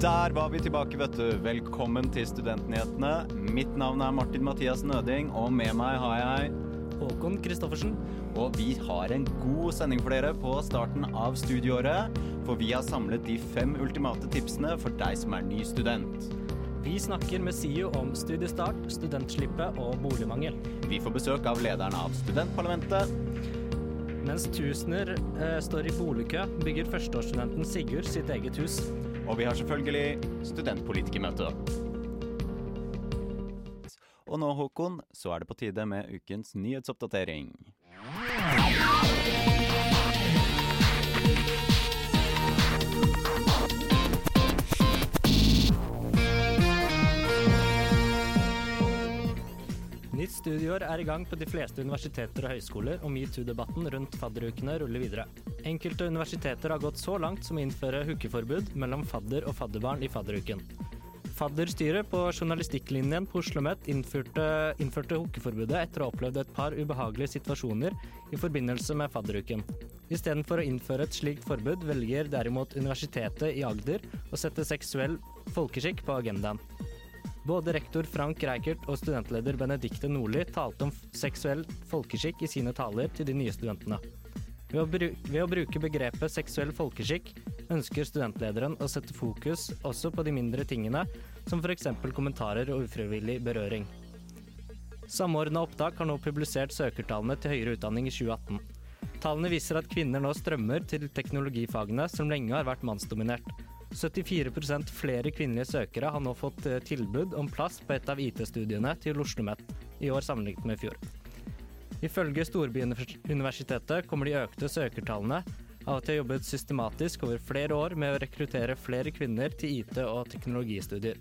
Der var vi tilbake, vet du. Velkommen til Studentnyhetene. Mitt navn er Martin Mathias Nøding, og med meg har jeg Håkon Kristoffersen. Og vi har en god sending for dere på starten av studieåret. For vi har samlet de fem ultimate tipsene for deg som er ny student. Vi snakker med SIO om studiestart, studentslippe og boligmangel. Vi får besøk av lederen av studentparlamentet. Mens tusener eh, står i boligkø, bygger førsteårsstudenten Sigurd sitt eget hus. Og vi har selvfølgelig studentpolitikermøte. Og nå, Håkon, så er det på tide med ukens nyhetsoppdatering. Studieår er i gang på de fleste universiteter og høyskoler, og metoo-debatten rundt fadderukene ruller videre. Enkelte universiteter har gått så langt som å innføre hookeforbud mellom fadder og fadderbarn i fadderuken. Fadderstyret på journalistikklinjen på Oslo OsloMet innførte, innførte hookeforbudet etter å ha opplevd et par ubehagelige situasjoner i forbindelse med fadderuken. Istedenfor å innføre et slikt forbud, velger derimot Universitetet i Agder å sette seksuell folkeskikk på agendaen. Både rektor Frank Reichert og studentleder Benedicte Nordli talte om seksuell folkeskikk i sine taler til de nye studentene. Ved å, ved å, bruke begrepet seksuell folkeskikk ønsker studentlederen å sette fokus også på de mindre tingene, som f.eks. kommentarer og ufrivillig berøring. Samordna opptak har nå publisert søkertallene til høyere utdanning i 2018. Tallene viser at kvinner nå strømmer til teknologifagene, som lenge har vært mannsdominert. 74% flere kvinnelige søkere har nå fått eh, tilbud om plass på et av IT-studiene til Oslo OsloMet i år sammenlignet med i fjor. Ifølge Storbyuniversitetet kommer de økte søkertallene av at de har jobbet systematisk over flere år med å rekruttere flere kvinner til IT- og teknologistudier.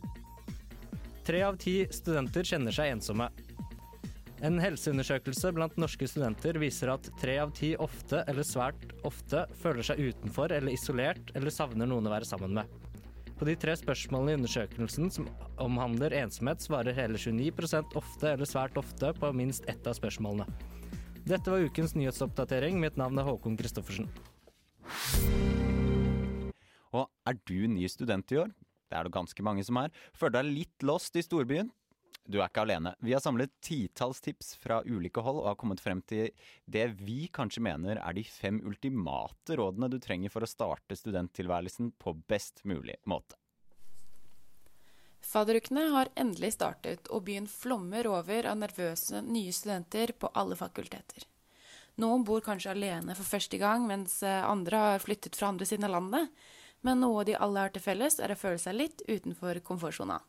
Tre av ti studenter kjenner seg ensomme. En helseundersøkelse blant norske studenter viser at tre av ti ofte eller svært ofte føler seg utenfor eller isolert eller savner noen å være sammen med. På de tre spørsmålene i undersøkelsen som omhandler ensomhet, svarer hele 29% ofte eller svært ofte på minst ett av spørsmålene. Dette var ukens nyhetsoppdatering. Mitt navn er Håkon Christoffersen. Og er du ny student i år? Det er det ganske mange som er. Føler deg litt lost i storbyen? Du er ikke alene. Vi har samlet titalls tips fra ulike hold og har kommet frem til det vi kanskje mener er de fem ultimate rådene du trenger for å starte studenttilværelsen på best mulig måte. Fadderukene har endelig startet, og byen flommer over av nervøse nye studenter på alle fakulteter. Noen bor kanskje alene for første gang, mens eh, andre har flyttet fra andre siden av landet. Men noe de alle har til felles, er å føle seg litt utenfor komfortsona.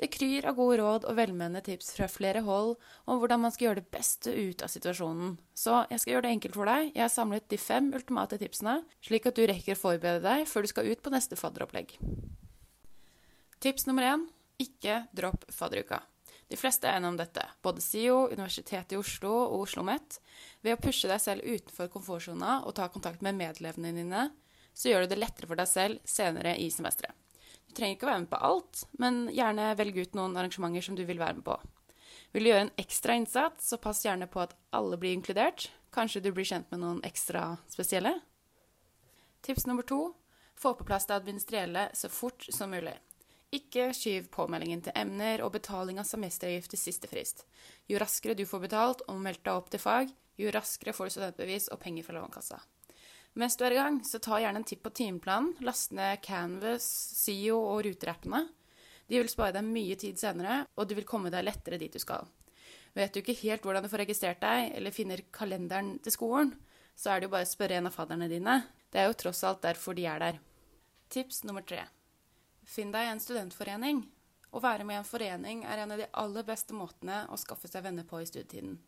Det kryr av gode råd og velmenende tips fra flere hold om hvordan man skal gjøre det beste ut av situasjonen. Så jeg skal gjøre det enkelt for deg. Jeg har samlet de fem ultimate tipsene, slik at du rekker å forberede deg før du skal ut på neste fadderopplegg. Tips nummer én ikke dropp fadderuka. De fleste er enige om dette, både SIO, Universitetet i Oslo og Oslo OsloMet. Ved å pushe deg selv utenfor komfortsona og ta kontakt med medlevene dine, så gjør du det lettere for deg selv senere i semesteret. Du trenger ikke å være med på alt, men gjerne velg ut noen arrangementer som du vil være med på. Vil du gjøre en ekstra innsats, så pass gjerne på at alle blir inkludert. Kanskje du blir kjent med noen ekstra spesielle. Tips nummer to få på plass det administrelle så fort som mulig. Ikke skyv påmeldingen til emner og betaling av semesteravgift til siste frist. Jo raskere du får betalt og meldt deg opp til fag, jo raskere får du studentbevis og penger fra Lånekassa. Mens du er i gang, så ta gjerne en titt på timeplanen. Last ned Canvas, SIO og ruterappene. De vil spare deg mye tid senere, og du vil komme deg lettere dit du skal. Vet du ikke helt hvordan du får registrert deg, eller finner kalenderen til skolen, så er det jo bare å spørre en av fadderne dine. Det er jo tross alt derfor de er der. Tips nummer tre. Finn deg en studentforening. Å være med i en forening er en av de aller beste måtene å skaffe seg venner på i studietiden.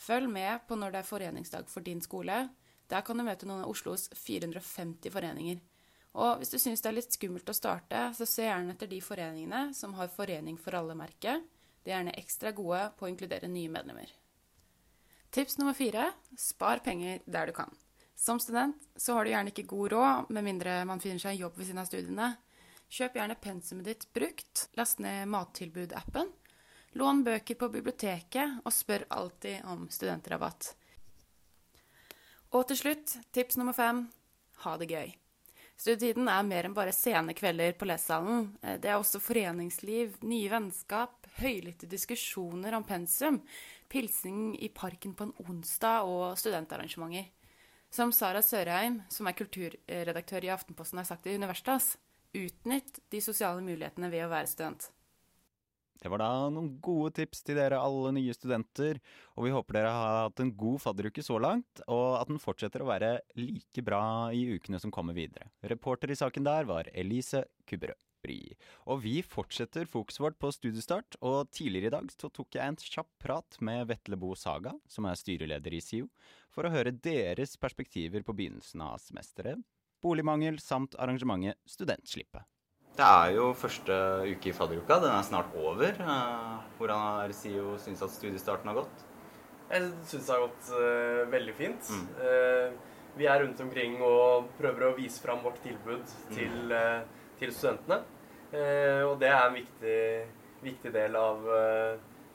Følg med på når det er foreningsdag for din skole, der kan du møte noen av Oslos 450 foreninger. Og hvis du syns det er litt skummelt å starte, så se gjerne etter de foreningene som har Forening for alle-merket. De er gjerne ekstra gode på å inkludere nye medlemmer. Tips nummer fire spar penger der du kan. Som student så har du gjerne ikke god råd, med mindre man finner seg en jobb ved siden av studiene. Kjøp gjerne pensumet ditt brukt, last ned Mattilbud-appen, lån bøker på biblioteket, og spør alltid om studentrabatt. Og til slutt, tips nummer fem ha det gøy. Studietiden er mer enn bare sene kvelder på lesesalen. Eh, Det er også foreningsliv, nye vennskap, høylytte diskusjoner om pensum, pilsing i parken på en onsdag og studentarrangementer. Som Sara Sørheim, som er kulturredaktør i Aftenposten, har sagt i Universitas, utnytt de sosiale mulighetene ved å være student. Det var da noen gode tips til dere alle nye studenter, og vi håper dere har hatt en god fadderuke så langt, og at den fortsetter å være like bra i ukene som kommer videre. Reporter i saken der var Elise Kubberød. Og vi fortsetter fokuset vårt på studiestart, og tidligere i dag så tok jeg en kjapp prat med Vetle Bo Saga, som er styreleder i SIO, for å høre deres perspektiver på begynnelsen av semesteret, boligmangel samt arrangementet Studentslippet. Det er jo første uke i fadderuka. Den er snart over. Eh, Hvordan har SIO syns at studiestarten har gått? Jeg syns det har gått uh, veldig fint. Mm. Uh, vi er rundt omkring og prøver å vise fram vårt tilbud Mm. til, eh, til studentene. Og det er en viktig, viktig del av,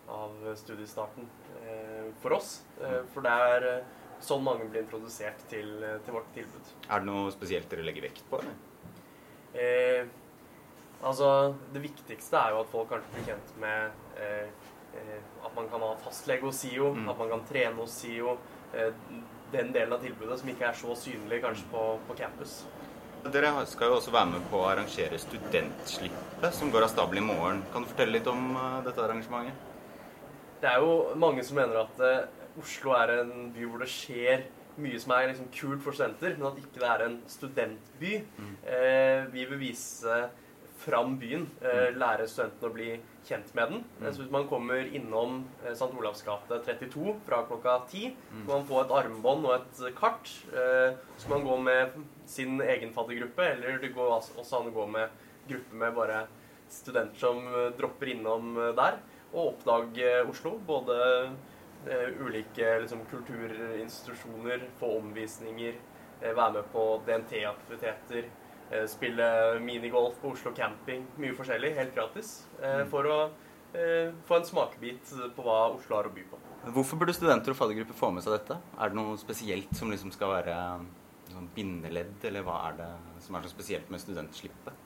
av studiestarten for oss. Mm. For det er sånn mange blir introdusert til, til vårt tilbud. Er det noe spesielt dere legger vekt på? Eller? Altså, det viktigste er jo at folk kanskje blir kjent med eh, eh, at man kan ha fastlege hos SIO, Mm. at man kan trene hos SIO. Eh, den delen av tilbudet som ikke er så synlig kanskje på, på campus. Dere skal jo også være med på å arrangere Studentslippet, som går av stabelen i morgen. Kan du fortelle litt om uh, dette arrangementet? Det er jo mange som mener at uh, Oslo er en by hvor det skjer mye som er liksom kult for studenter, men at ikke det er en studentby. Eh, vi vil vise fram byen, eh, lære studentene å bli kjent med den. Mm. Så hvis man kommer innom eh, St. Olavs gate 32 fra klokka 10, så kan man få et armbånd og et kart. Eh, så kan man gå med sin egen faddergruppe, eller det går altså- også an å gå med gruppe med bare studenter som dropper innom der, og oppdage Oslo. Både ulike liksom, kulturinstitusjoner, få omvisninger, være med på DNT-aktiviteter, spille minigolf på Oslo camping. Mye forskjellig, helt gratis. Eh, for å eh, få en smakebit på hva Oslo har å by på. Hvorfor burde studenter og faddergrupper få med seg dette? Er det noe spesielt som liksom skal være sånn bindeledd, eller hva er det som er så spesielt med Studentslippet?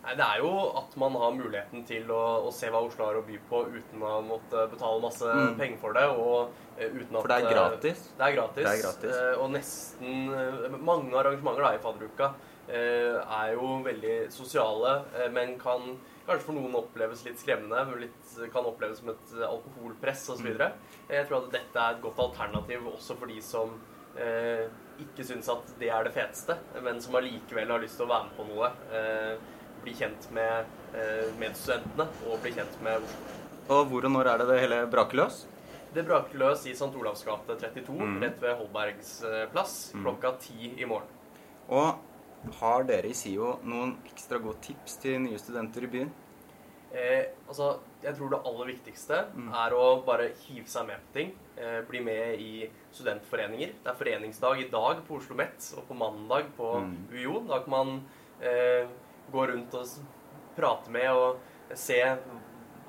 Nei, Det er jo at man har muligheten til å, å se hva Oslo har å by på uten å måtte betale masse Mm. penger for det. Og uh, uten at For det er eh, gratis? Det er gratis. Det er gratis. Uh, og nesten uh, Mange arrangementer da, i fadderuka eh, er jo veldig sosiale, eh, men kan kanskje for noen oppleves litt skremmende. Litt, kan oppleves som et eh, alkoholpress osv. Mm. Jeg tror at dette er et godt alternativ også for de som eh, ikke syns at det er det feteste, men som allikevel har lyst til å være med på noe. Eh, bli kjent med eh, medstudentene og bli kjent med Oslo. Og hvor og når er det det hele braker løs? Det braker løs i St. Olavs gate 32, Mm. rett ved Holbergs eh, plass, Mm. klokka ti i morgen. Og har dere i SIO noen ekstra gode tips til nye studenter i byen? Eh, altså, jeg tror det aller viktigste Mm. er å bare hive seg med på ting. Eh, bli med i studentforeninger. Det er foreningsdag i dag på Oslo Met og på mandag på Mm. UiO. Da kan man eh, gå rundt og prate med og se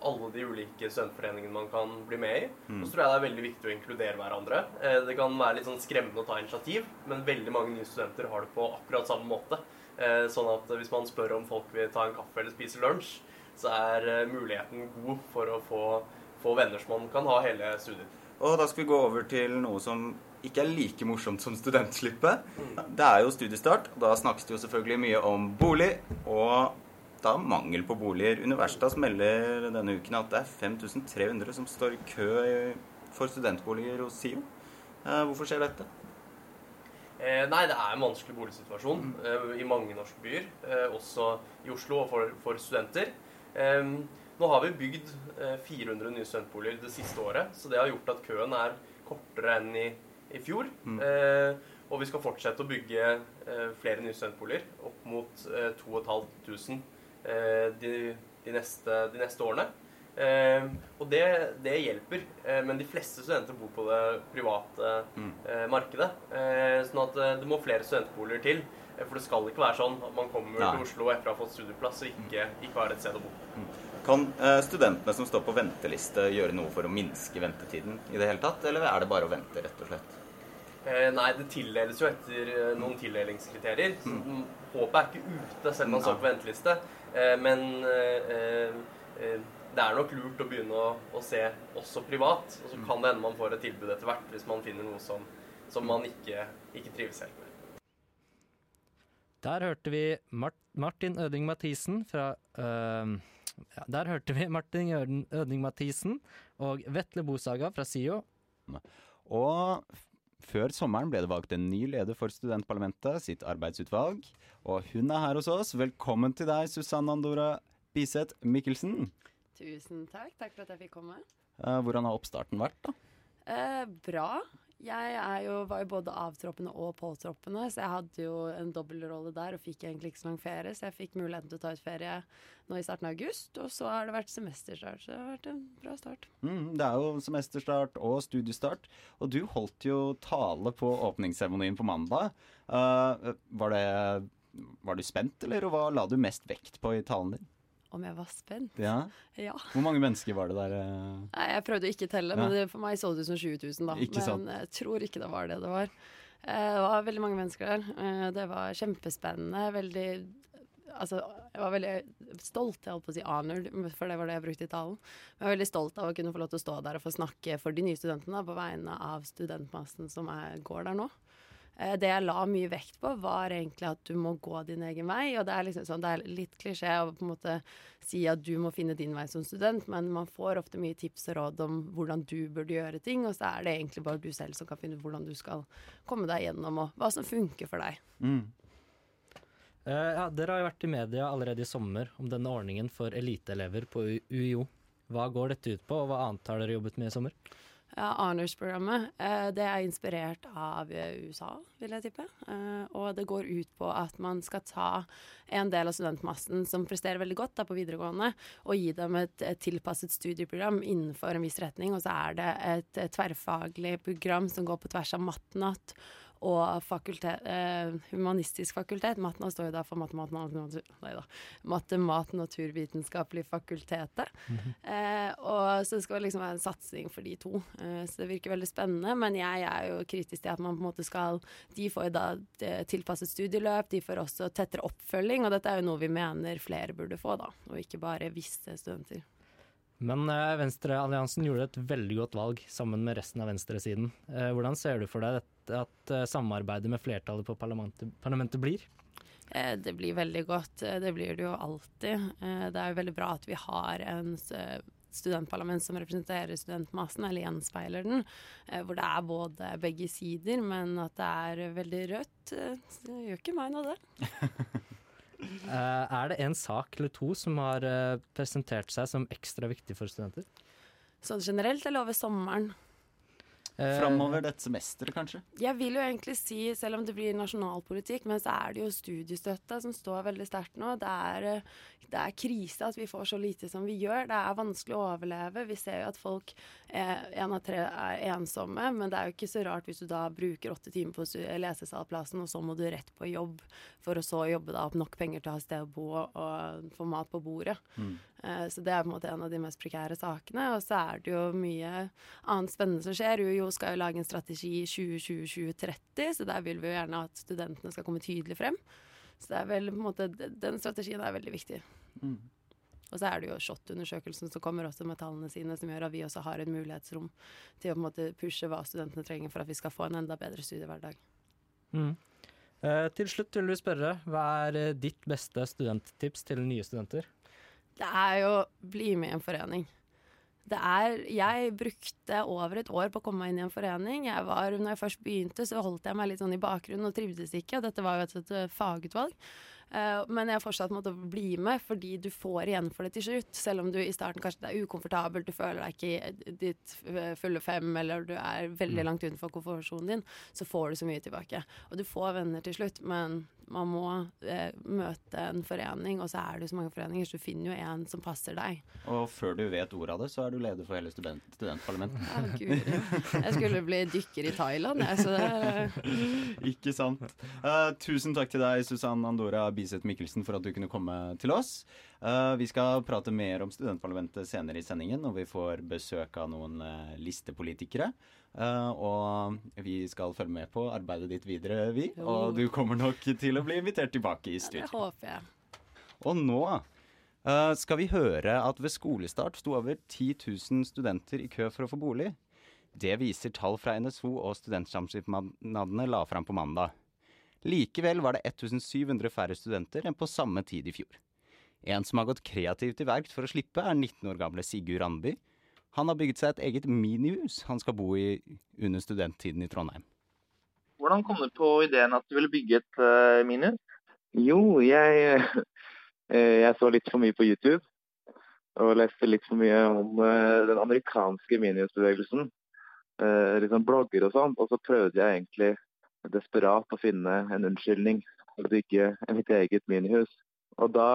alle de ulike studentforeningene man kan bli med i. Mm. Og så tror jeg det er veldig viktig å inkludere hverandre. Eh, det kan være litt sånn skremmende å ta initiativ, men veldig mange nye studenter har det på akkurat samme måte. Eh, sånn at hvis man spør om folk vil ta en kaffe eller spise lunsj, så er eh, muligheten god for å få, få venner som man kan ha hele studiet. Og da skal vi gå over til noe som ikke er like morsomt som studentslippet. Det er jo studiestart, og da snakkes det jo selvfølgelig mye om bolig, og da mangel på boliger. Universitas melder denne uken at det er 5300 som står i kø for studentboliger hos SIO. Eh, Hvorfor skjer dette? Eh, nei, det er en vanskelig boligsituasjon eh, i mange norske byer, eh, også i Oslo og for, for studenter. Eh, nå har vi bygd eh, 400 nye studentboliger det siste året, så det har gjort at køen er kortere enn i, i fjor. Mm. Eh, og vi skal fortsette å bygge eh, flere nye studentboliger, opp mot eh, 2500 eh, de, de, neste, de neste årene. Eh, og det, det hjelper. Eh, men de fleste studenter bor på det private Mm. eh, markedet. Eh, sånn at eh, det må flere studentboliger til. Eh, for det skal ikke være sånn at man kommer Nei. til Oslo etter å ha fått studieplass og ikke, ikke har et sted å bo. Kan eh, studentene som står på venteliste gjøre noe for å minske ventetiden i det hele tatt, eller er det bare å vente, rett og slett? Eh, nei, det tildeles jo etter eh, noen tildelingskriterier. Så Mm. mm, håpet er ikke ute selv om man står på venteliste. Eh, men eh, eh, det er nok lurt å begynne å, å se også privat. Og så Mm. kan det hende man får et tilbud etter hvert hvis man finner noe som, som man ikke, ikke trives helt med. Der hørte vi Mart Martin Øding Mathisen fra øh, ja, Der hørte vi Martin Øding Mathisen og Vetle Bosaga fra SIO. Og før sommeren ble det valgt en ny leder for studentparlamentet, sitt arbeidsutvalg. Og hun er her hos oss. Velkommen til deg, Susanne Andora Biseth Mikkelsen. Tusen takk. Takk for at jeg fikk komme. Eh, hvordan har oppstarten vært, da? Eh, bra. Jeg jo, var jo både avtroppende og påtroppende, så jeg hadde jo en dobbeltrolle der og fikk egentlig ikke så lang ferie. Så jeg fikk muligheten til å ta ut ferie nå i starten av august, og så har det vært semesterstart. Så det har vært en bra start. Mm, det er jo semesterstart og studiestart, og du holdt jo tale på åpningsseremonien på mandag. Uh, var, det, var du spent, eller hva la du mest vekt på i talen din? Om jeg var spent? Ja. Ja. Hvor mange mennesker var det der? eh? Nei, jeg prøvde å ikke telle, Ja. men det, for meg så det ut som 20 000, da. Ikke sant. men jeg tror ikke det var det det var. Eh, det var veldig mange mennesker der. Eh, det var kjempespennende. Veldig Altså, jeg var veldig stolt, jeg holdt på å si honored, for det var det jeg brukte i talen. Men jeg var veldig stolt av å kunne få lov til å stå der og få snakke for de nye studentene da, på vegne av studentmassen som er, går der nå. Eh, Det jeg la mye vekt på, var egentlig at du må gå din egen vei. Og det er liksom sånn, det er litt klisjé å på en måte si at du må finne din vei som student, men man får ofte mye tips og råd om hvordan du burde gjøre ting, og så er det egentlig bare du selv som kan finne ut hvordan du skal komme deg gjennom, og hva som funker for deg. Mm. Uh, ja, dere har jo vært i media allerede i sommer om denne ordningen for eliteelever på UiO. Hva går dette ut på, og hva annet har dere jobbet med i sommer? Ja, Honors-programmet uh, det er inspirert av USA, vil jeg tippe. Uh, og det går ut på at man skal ta en del av studentmassen som presterer veldig godt da, på videregående, og gi dem et, et tilpasset studieprogram innenfor en viss retning. Og så er det et, et tverrfaglig program som går på tvers av matnat og fakultet, eh, humanistisk fakultet. Matna står jo da for matemat, natur, nei da, matemat naturvitenskapelig fakultetet. Eh, og så det skal liksom være en satsing for de to. Eh, så det virker veldig spennende. Men jeg er jo kritisk til at man på en måte skal De får jo da eh, tilpasset studieløp, de får også tettere oppfølging, og dette er jo noe vi mener flere burde få, da. Og ikke bare visse studenter. Men eh, Venstrealliansen gjorde et veldig godt valg sammen med resten av venstresiden. Eh, hvordan ser du for deg dette, at eh, samarbeidet med flertallet på parlamentet, parlamentet blir? Eh, Det blir veldig godt. Eh, Det blir det jo alltid. Det er jo veldig bra at vi har en studentparlament som representerer studentmassen, eller gjenspeiler den. Hvor det er både begge sider, men at det er veldig rødt, det gjør ikke meg noe, det. Er det en sak eller to som har presentert seg som ekstra viktig for studenter? Sånn generelt eller over sommeren. Eh, Framover dette semesteret, kanskje? Jeg vil jo egentlig si, selv om det blir nasjonalpolitikk, men så er det jo studiestøtta som står veldig sterkt nå. Det er, eh, det er krise at vi får så lite som vi gjør. Det er vanskelig å overleve. Vi ser jo at folk, én en av tre er ensomme, men det er jo ikke så rart hvis du da bruker åtte timer på lesesalplassen, og så må du rett på jobb for å så jobbe deg opp nok penger til å ha sted å bo og få mat på bordet. Mm. Eh, Så det er på en måte en av de mest prekære sakene. Og så er det jo mye annet spennende som skjer. UiO skal jo lage en strategi 2020-2030, så der vil vi jo gjerne at studentene skal komme tydelig frem. Så det er vel på en måte, den strategien er veldig viktig. Mm. Og så er det jo SHoT-undersøkelsen som kommer også med tallene sine, som gjør at vi også har et mulighetsrom til å på en måte pushe hva studentene trenger for at vi skal få en enda bedre studiehverdag. Mm. Eh, til slutt vil vi spørre, hva er eh, ditt beste studenttips til nye studenter? Det er jo bli med i en forening. Det er, jeg brukte over et år på å komme meg inn i en forening. Jeg var, når jeg først begynte, så holdt jeg meg litt sånn i bakgrunnen og trivdes ikke. Dette var jo et, et fagutvalg. Uh, men jeg fortsatt måtte bli med, fordi du får igjen for det til slutt. Selv om du i starten kanskje det er ukomfortabelt, du føler deg ikke i ditt fulle fem, eller du er veldig langt utenfor komfortsonen din, så får du så mye tilbake. Og du får venner til slutt, men man må eh, møte en forening, og så er det jo så mange foreninger, så du finner jo en som passer deg. Og før du vet ordet av det, så er du leder for hele student studentparlamentet. Ja, gud, jeg skulle bli dykker i Thailand, jeg, så det Ikke sant. Uh, tusen takk til deg, Susann Andora Biseth Mikkelsen, for at du kunne komme til oss. Eh, vi skal prate mer om studentparlamentet senere i sendingen, når vi får besøk av noen eh, listepolitikere. Eh, og vi skal følge med på arbeidet ditt videre, vi. Og du kommer nok til å bli invitert tilbake i det håper jeg. Og nå skal vi høre at ved skolestart sto over 10 000 studenter i kø for å få bolig. Det viser tall fra NSO og studentsamskipnadene la fram på mandag. Likevel var det 1700 færre studenter enn på samme tid i fjor. En som har gått kreativt til verks for å slippe, er 19 år gamle Sigurd Randby. Han har bygget seg et eget minihus han skal bo i under studenttiden i Trondheim. Hvordan kom du på ideen at du ville bygge et uh, minihus? Jo, jeg, eh, jeg så litt for mye på YouTube. Og leste litt for mye om uh, den amerikanske minihusbevegelsen. Uh, sånn blogger og sånn. Og så prøvde jeg egentlig desperat å finne en unnskyldning for å bygge mitt eget minihus. Og da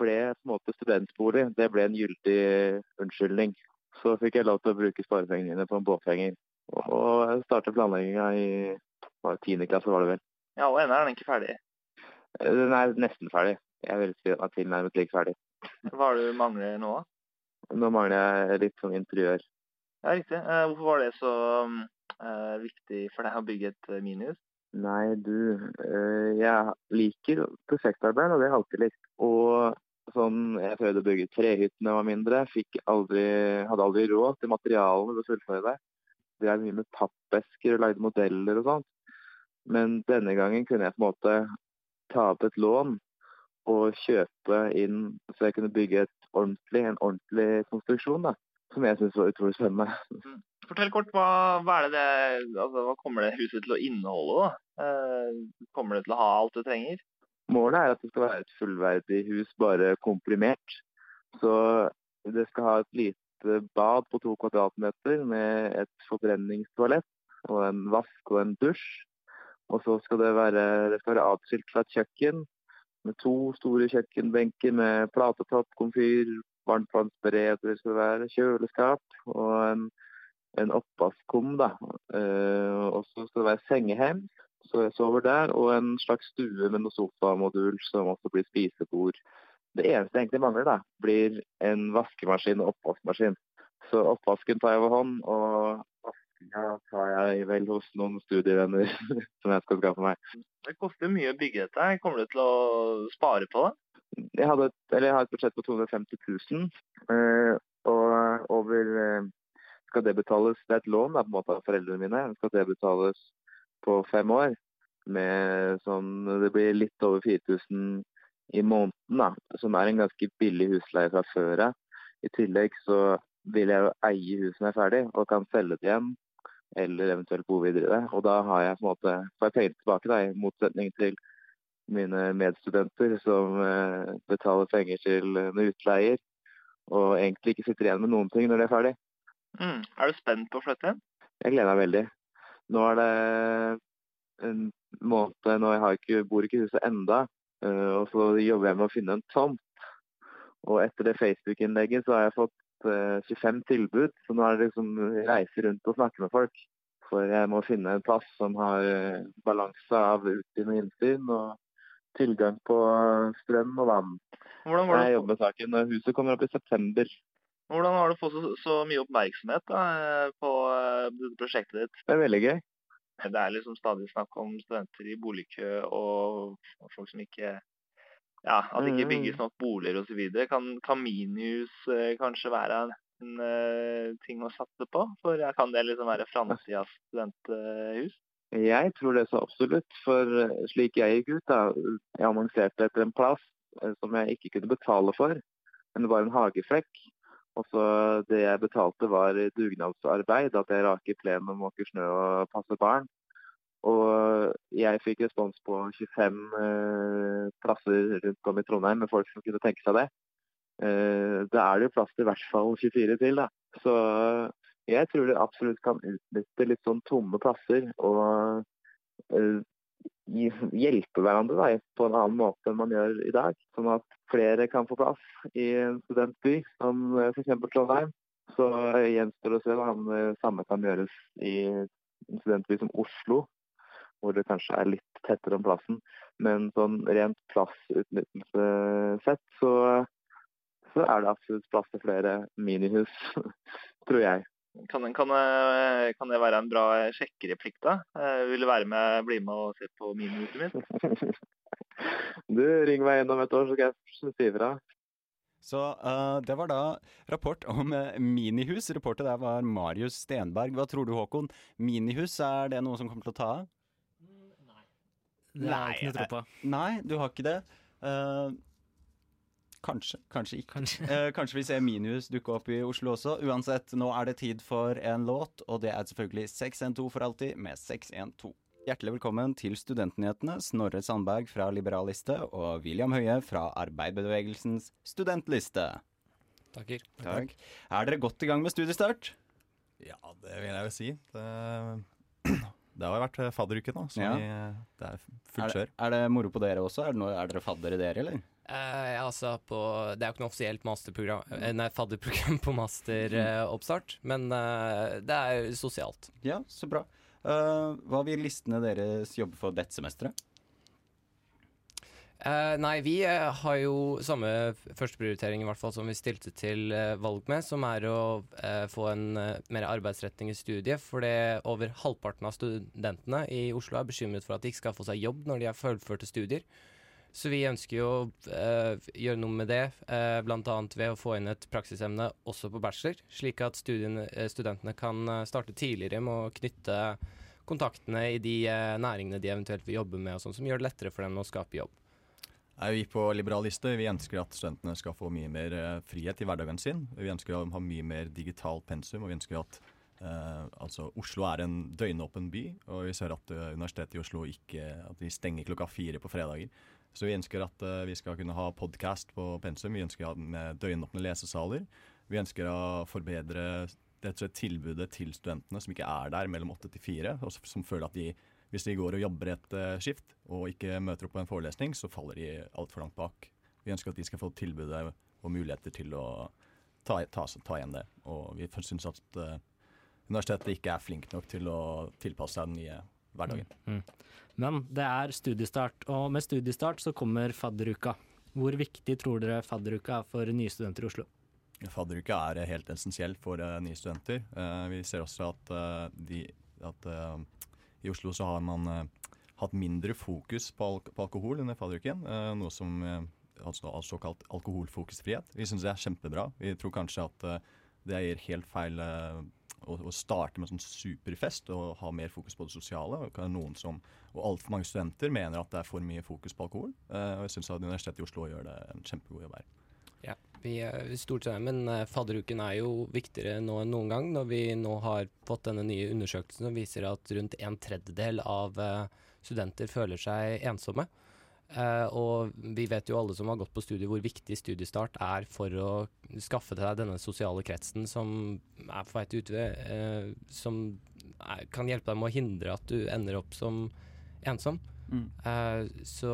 ble på en måte studentbolig det ble en gyldig unnskyldning. Så fikk jeg lov til å bruke sparepengene mine på en båthenger. Og jeg startet planlegginga i tiende klasse, var det vel. Ja, og ennå er den ikke ferdig. Eh, Den er nesten ferdig. Jeg vil si den er tilnærmet like ferdig. Hva er det du mangler nå? da? Nå mangler jeg litt som interiør. Ja, riktig. Eh, hvorfor var det så eh, viktig for deg å bygge et minihus? Nei, du. Jeg liker prosjektarbeid, og det har jeg alltid likt. Og sånn, jeg prøvde å bygge trehytten da jeg var mindre. Aldri, hadde aldri råd til materialene til å fullføre det. Drev mye med pappesker og lagde modeller og sånt. Men denne gangen kunne jeg på en måte ta opp et lån og kjøpe inn så jeg kunne bygge ordentlig, en ordentlig konstruksjon. da, Som jeg syntes var utrolig spennende. Fortell kort, hva, hva, det det, altså, hva kommer det huset til å inneholde? da? Eh, kommer det til å ha alt du trenger? Målet er at det skal være et fullverdig hus, bare komprimert. Så det skal ha et lite bad på to kvadratmeter med et forbrenningstoalett og en vask og en dusj. Og så skal det være, det skal være atskilt fra et kjøkken med to store kjøkkenbenker med platetopp, komfyr, varmtvannsbereder, skal være kjøleskap og en, en oppvaskkum. Eh, og så skal det være sengehems så jeg sover der, og en slags stue med noe sofamodul som også blir spisebord. Det eneste jeg egentlig mangler, da, blir en vaskemaskin og oppvaskmaskin. Så oppvasken tar jeg over hånd, og vaskinga tar jeg vel hos noen studievenner som jeg skal skaffe meg. Det koster mye å bygge dette. Kommer du til å spare på det? Jeg, hadde jeg har et budsjett på 250 000, eh, og over eh, skal det betales Det er et lån da, på en måte av foreldrene mine. Skal det betales på fem år med sånn Det blir litt over 4000 i måneden, da, som er en ganske billig husleie fra før av. I tillegg så vil jeg jo eie huset når jeg er ferdig, og kan selge det igjen. Eller eventuelt bo videre i det. Og da har jeg på en måte, får jeg penger tilbake, da, i motsetning til mine medstudenter som eh, betaler penger til en utleier, og egentlig ikke sitter igjen med noen ting når de er ferdig. Mm. Er du spent på å flytte igjen? Jeg gleder meg veldig. Nå er det en måned Nå jeg har ikke, bor ikke i huset enda, eh, og så jobber jeg med å finne en tomt. Og etter det Facebook-innlegget så har jeg fått eh, 25 tilbud, så nå er det liksom reise rundt og snakke med folk. For jeg må finne en plass som har eh, balanse av utsyn og innsyn, og tilgang på strøm og vann. Hvordan var det? Jeg jobber med saken. Huset kommer opp i september. Hvordan har du fått så, så mye oppmerksomhet da, eh, på uh, prosjektet ditt? Det er veldig gøy. Det er liksom stadig snakk om studenter i boligkø og folk som ikke Ja, at det ikke Mm. bygges nok boliger osv. Kan, kan minihus eh, kanskje være en, eh, ting å satse på? For ja, kan det liksom være framtidas studenthus? Jeg tror det så absolutt. For slik jeg gikk ut, da Jeg annonserte etter en plass som jeg ikke kunne betale for, men det var en hageflekk. Og så det jeg betalte var dugnadsarbeid, at jeg raker plen og måker snø og passer barn. Og jeg fikk respons på 25 eh, plasser rundt om i Trondheim med folk som kunne tenke seg det. Eh, da er det jo plass til i hvert fall 24 til, da. Så jeg tror det absolutt kan utnytte litt sånn tomme plasser og eh, hjelpe hverandre da, på en annen måte enn man gjør i dag. Sånn at flere kan få plass i en studentby som f.eks. Trondheim. Så gjenstår det å se om det samme kan gjøres i en studentby som Oslo, hvor det kanskje er litt tettere om plassen. Men sånn rent plassutnyttelse sett, så, så er det absolutt plass til flere minihus, tror jeg. Kan, kan, kan, det være en bra sjekkereplikk, da? Vil du være med, bli med og se på minihuset mitt? du, ring meg innom et år, så skal jeg si ifra. Så uh, det var da rapport om uh, minihus. Reporter der var Marius Stenberg. Hva tror du, Håkon? Minihus, er det noe som kommer til å ta av? Nei. Nei, tro på. Nei, du har ikke det. Uh, kanskje, kanskje ikke. Kanskje. uh, kanskje vi ser Minihus dukke opp i Oslo også. Uansett, nå er det tid for en låt, og det er selvfølgelig 612 for alltid med 612. Hjertelig velkommen til Studentnyhetene, Snorre Sandberg fra Liberaliste og William Høie fra Arbeiderbevegelsens studentliste. Takker. Takk. Er dere godt i gang med studiestart? Ja, det vil jeg jo si. Det, det har jo vært fadderuke nå, så Ja. vi, det er fullt Er, kjør. er det moro på dere også? Er, det noe, er dere faddere dere, eller? Eh, altså på, det er jo ikke noe offisielt masterprogram, eh, nei, fadderprogram på masteroppstart, men eh, det er sosialt. Ja, så bra. Eh, hva vil listene deres jobbe for dette semesteret? Uh, nei, vi eh, har jo samme førsteprioritering i hvert fall som vi stilte til valg med, som er å få en mer arbeidsretning i studiet. For det over halvparten av studentene i Oslo er bekymret for at de ikke skal få seg jobb når de har fullførte studier. Så vi ønsker jo å eh, gjøre noe med det, eh, bl.a. ved å få inn et praksisemne også på bachelor, slik at eh, studentene kan starte tidligere med å knytte kontaktene i de eh, næringene de eventuelt vil jobbe med, og sånn, som gjør det lettere for dem å skape jobb. Nei, vi på Liberaliste vi ønsker at studentene skal få mye mer frihet i hverdagen sin. Vi ønsker å ha mye mer digitalt pensum, og vi ønsker at Uh, altså Oslo er en døgnåpen by. Og vi ser at uh, Universitetet i Oslo ikke at de stenger klokka fire på fredager. Så vi ønsker at uh, vi skal kunne ha podkast på pensum. Vi ønsker å ha med døgnåpne lesesaler. Vi ønsker å forbedre rett og tilbudet til studentene som ikke er der mellom åtte til fire, og som føler at de hvis de går og jobber et eh, skift og ikke møter opp på en forelesning, så faller de altfor langt bak. Vi ønsker at de skal få tilbudet og muligheter til å ta, ta, ta igjen det. Og vi syns at eh, universitetet ikke er flink nok til å tilpasse seg den nye hverdagen. Mm. Men det er studiestart, og med studiestart så kommer fadderuka. Hvor viktig tror dere fadderuka er for nye studenter i Oslo? Fadderuka er eh, helt essensiell for uh, nye studenter. Uh, vi ser også at, uh, de, at eh, i Oslo så har man eh, hatt mindre fokus på, alk på alkohol under fadderuken. eh, noe som eh, altså, såkalt alkoholfokusfrihet. Vi syns det er kjempebra. Vi tror kanskje at eh, det gir helt feil eh, å, å starte med sånn superfest og ha mer fokus på det sosiale. Og noen og altfor mange studenter mener at det er for mye fokus på alkohol. Eh, og jeg syns Universitetet i Oslo gjør det en kjempegod jobb her. Ja, vi er stort sett, men eh, fadderuken er jo viktigere nå enn noen gang, når vi nå har fått denne nye undersøkelsen som viser at rundt en tredjedel av eh, studenter føler seg ensomme. Eh, og vi vet jo alle som har gått på studiet hvor viktig studiestart er for å skaffe til deg denne sosiale kretsen som er på vei til utvei, uh, som er, kan hjelpe deg med å hindre at du ender opp som ensom. Mm. Uh, så,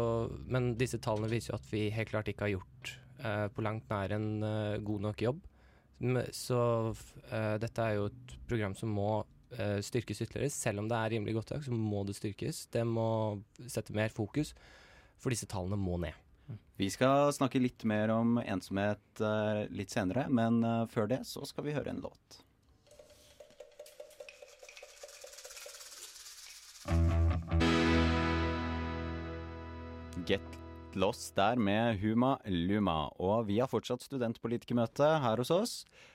men disse tallene viser jo at vi helt klart ikke har gjort eh, på langt nær en eh, god nok jobb. Så eh, dette er jo et program som må eh, styrkes ytterligere. Selv om det er rimelig godt i dag, så må det styrkes. Det må sette mer fokus, for disse tallene må ned. Vi skal snakke litt mer om ensomhet eh, litt senere, men eh, før det så skal vi høre en låt. Get Lost der med Huma Luma. Og vi har fortsatt studentpolitikermøte her hos oss.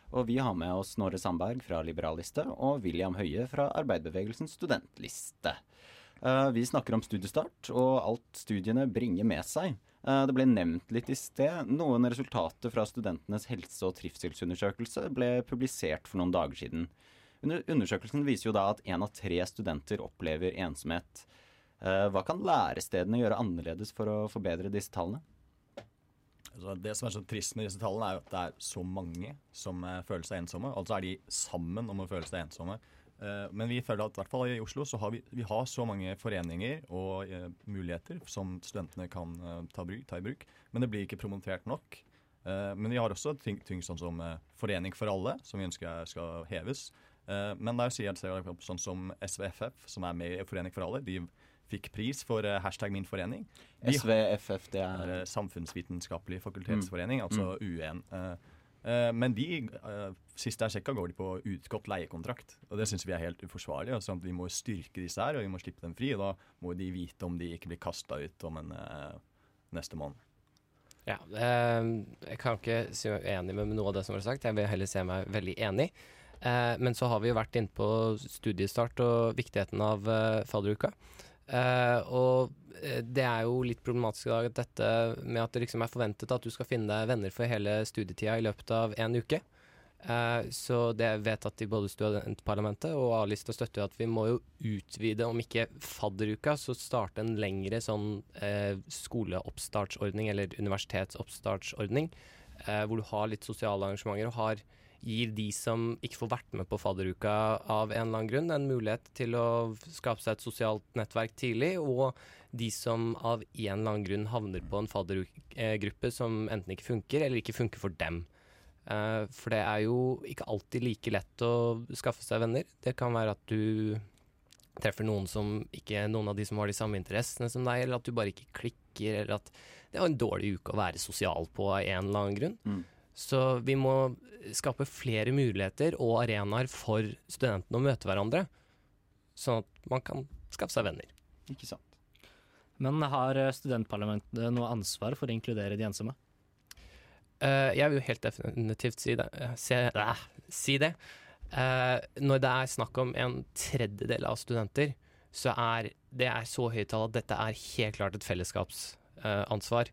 Og vi har med oss Snorre Sandberg fra Liberalliste og William Høie fra Arbeiderbevegelsens studentliste. Eh, vi snakker om studiestart og alt studiene bringer med seg. Eh, det ble nevnt litt i sted. Noen resultater fra studentenes helse- og trivselsundersøkelse ble publisert for noen dager siden. Undersøkelsen viser jo da at én av tre studenter opplever ensomhet. Eh, Hva kan lærestedene gjøre annerledes for å forbedre disse tallene? Altså, det som er så trist med disse tallene, er at det er så mange som føler seg ensomme. Altså er de sammen om å føle seg ensomme. Eh, men vi føler at i hvert fall i Oslo så har vi, vi har så mange foreninger og eh, muligheter som studentene kan eh, ta, bruk, ta, i bruk, men det blir ikke promotert nok. Men vi har også ting, ting sånn som Forening for alle, som vi ønsker skal heves. Men der sier jeg sånn som SVFF, som er med i Forening for alle, de fikk pris for hashtag min forening. SVFF, det er Samfunnsvitenskapelig fakultetsforening, mm. altså mm. UN. Uh, men de, uh, sist jeg sjekka, går de på utgått leiekontrakt. Og det syns vi er helt uforsvarlig. Altså, vi må styrke disse her, og vi må slippe dem fri. Og da må de vite om de ikke blir kasta ut om en uh, neste måned. Ja, jeg kan ikke si meg enig med noe av det som er sagt. Jeg vil heller se meg veldig enig. men så har vi jo vært inne på studiestart og viktigheten av fadderuka. Og Eh, det er jo litt problematisk i dag at dette med at det liksom er forventet at du skal finne deg venner for hele studietida i løpet av en uke. Uh, så det er vedtatt i både studentparlamentet og A-lista støtter at vi må jo utvide, om ikke fadderuka, så starte en lengre sånn uh, skoleoppstartsordning eller universitetsoppstartsordning, uh, hvor du har litt sosiale arrangementer og har gir de som ikke får vært med på fadderuka av en eller annen grunn, en mulighet til å skape seg et sosialt nettverk tidlig, og de som av en eller annen grunn havner på en faddergruppe som enten ikke funker, eller ikke funker for dem. Uh, for det er jo ikke alltid like lett å skaffe seg venner. Det kan være at du treffer noen som ikke noen av de som har de samme interessene som deg, eller at du bare ikke klikker, eller at det var en dårlig uke å være sosial på av en eller annen grunn. Mm. Så vi må skape flere muligheter og arenaer for studentene å møte hverandre, sånn at man kan skaffe seg venner. Ikke sant. Men har studentparlamentet noe ansvar for å inkludere de ensomme? Uh, jeg vil jo helt definitivt si det. Uh, se, uh, si det. når det er snakk om en tredjedel av studenter, så er det er så høyt tall at dette er helt klart et fellesskapsansvar.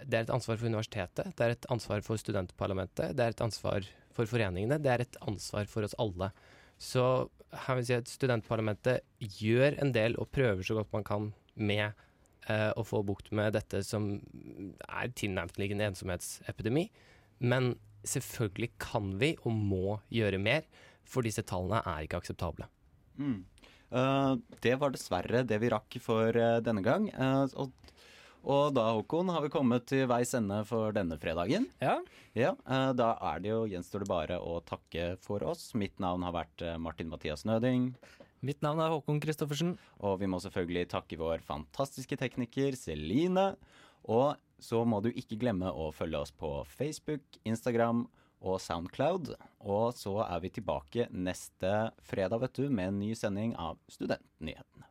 Det er et ansvar for universitetet, det er et ansvar for studentparlamentet, det er et ansvar for foreningene, det er et ansvar for oss alle. Så her vil jeg si at studentparlamentet gjør en del og prøver så godt man kan med eh, å få bukt med dette som er tilnærmelsesliggende ensomhetsepidemi. Men selvfølgelig kan vi og må gjøre mer, for disse tallene er ikke akseptable. Mm. Uh, det var dessverre det vi rakk for uh, denne gang. Uh, og, og, da, Håkon, har vi kommet til veis ende for denne fredagen. Ja. ja da er det jo, gjenstår det bare å takke for oss. Mitt navn har vært Martin Mathias Nøding. Mitt navn er Håkon Christoffersen. Og vi må selvfølgelig takke vår fantastiske tekniker Celine. Og så må du ikke glemme å følge oss på Facebook, Instagram og Soundcloud. Og så er vi tilbake neste fredag, vet du, med en ny sending av Studentnyhetene.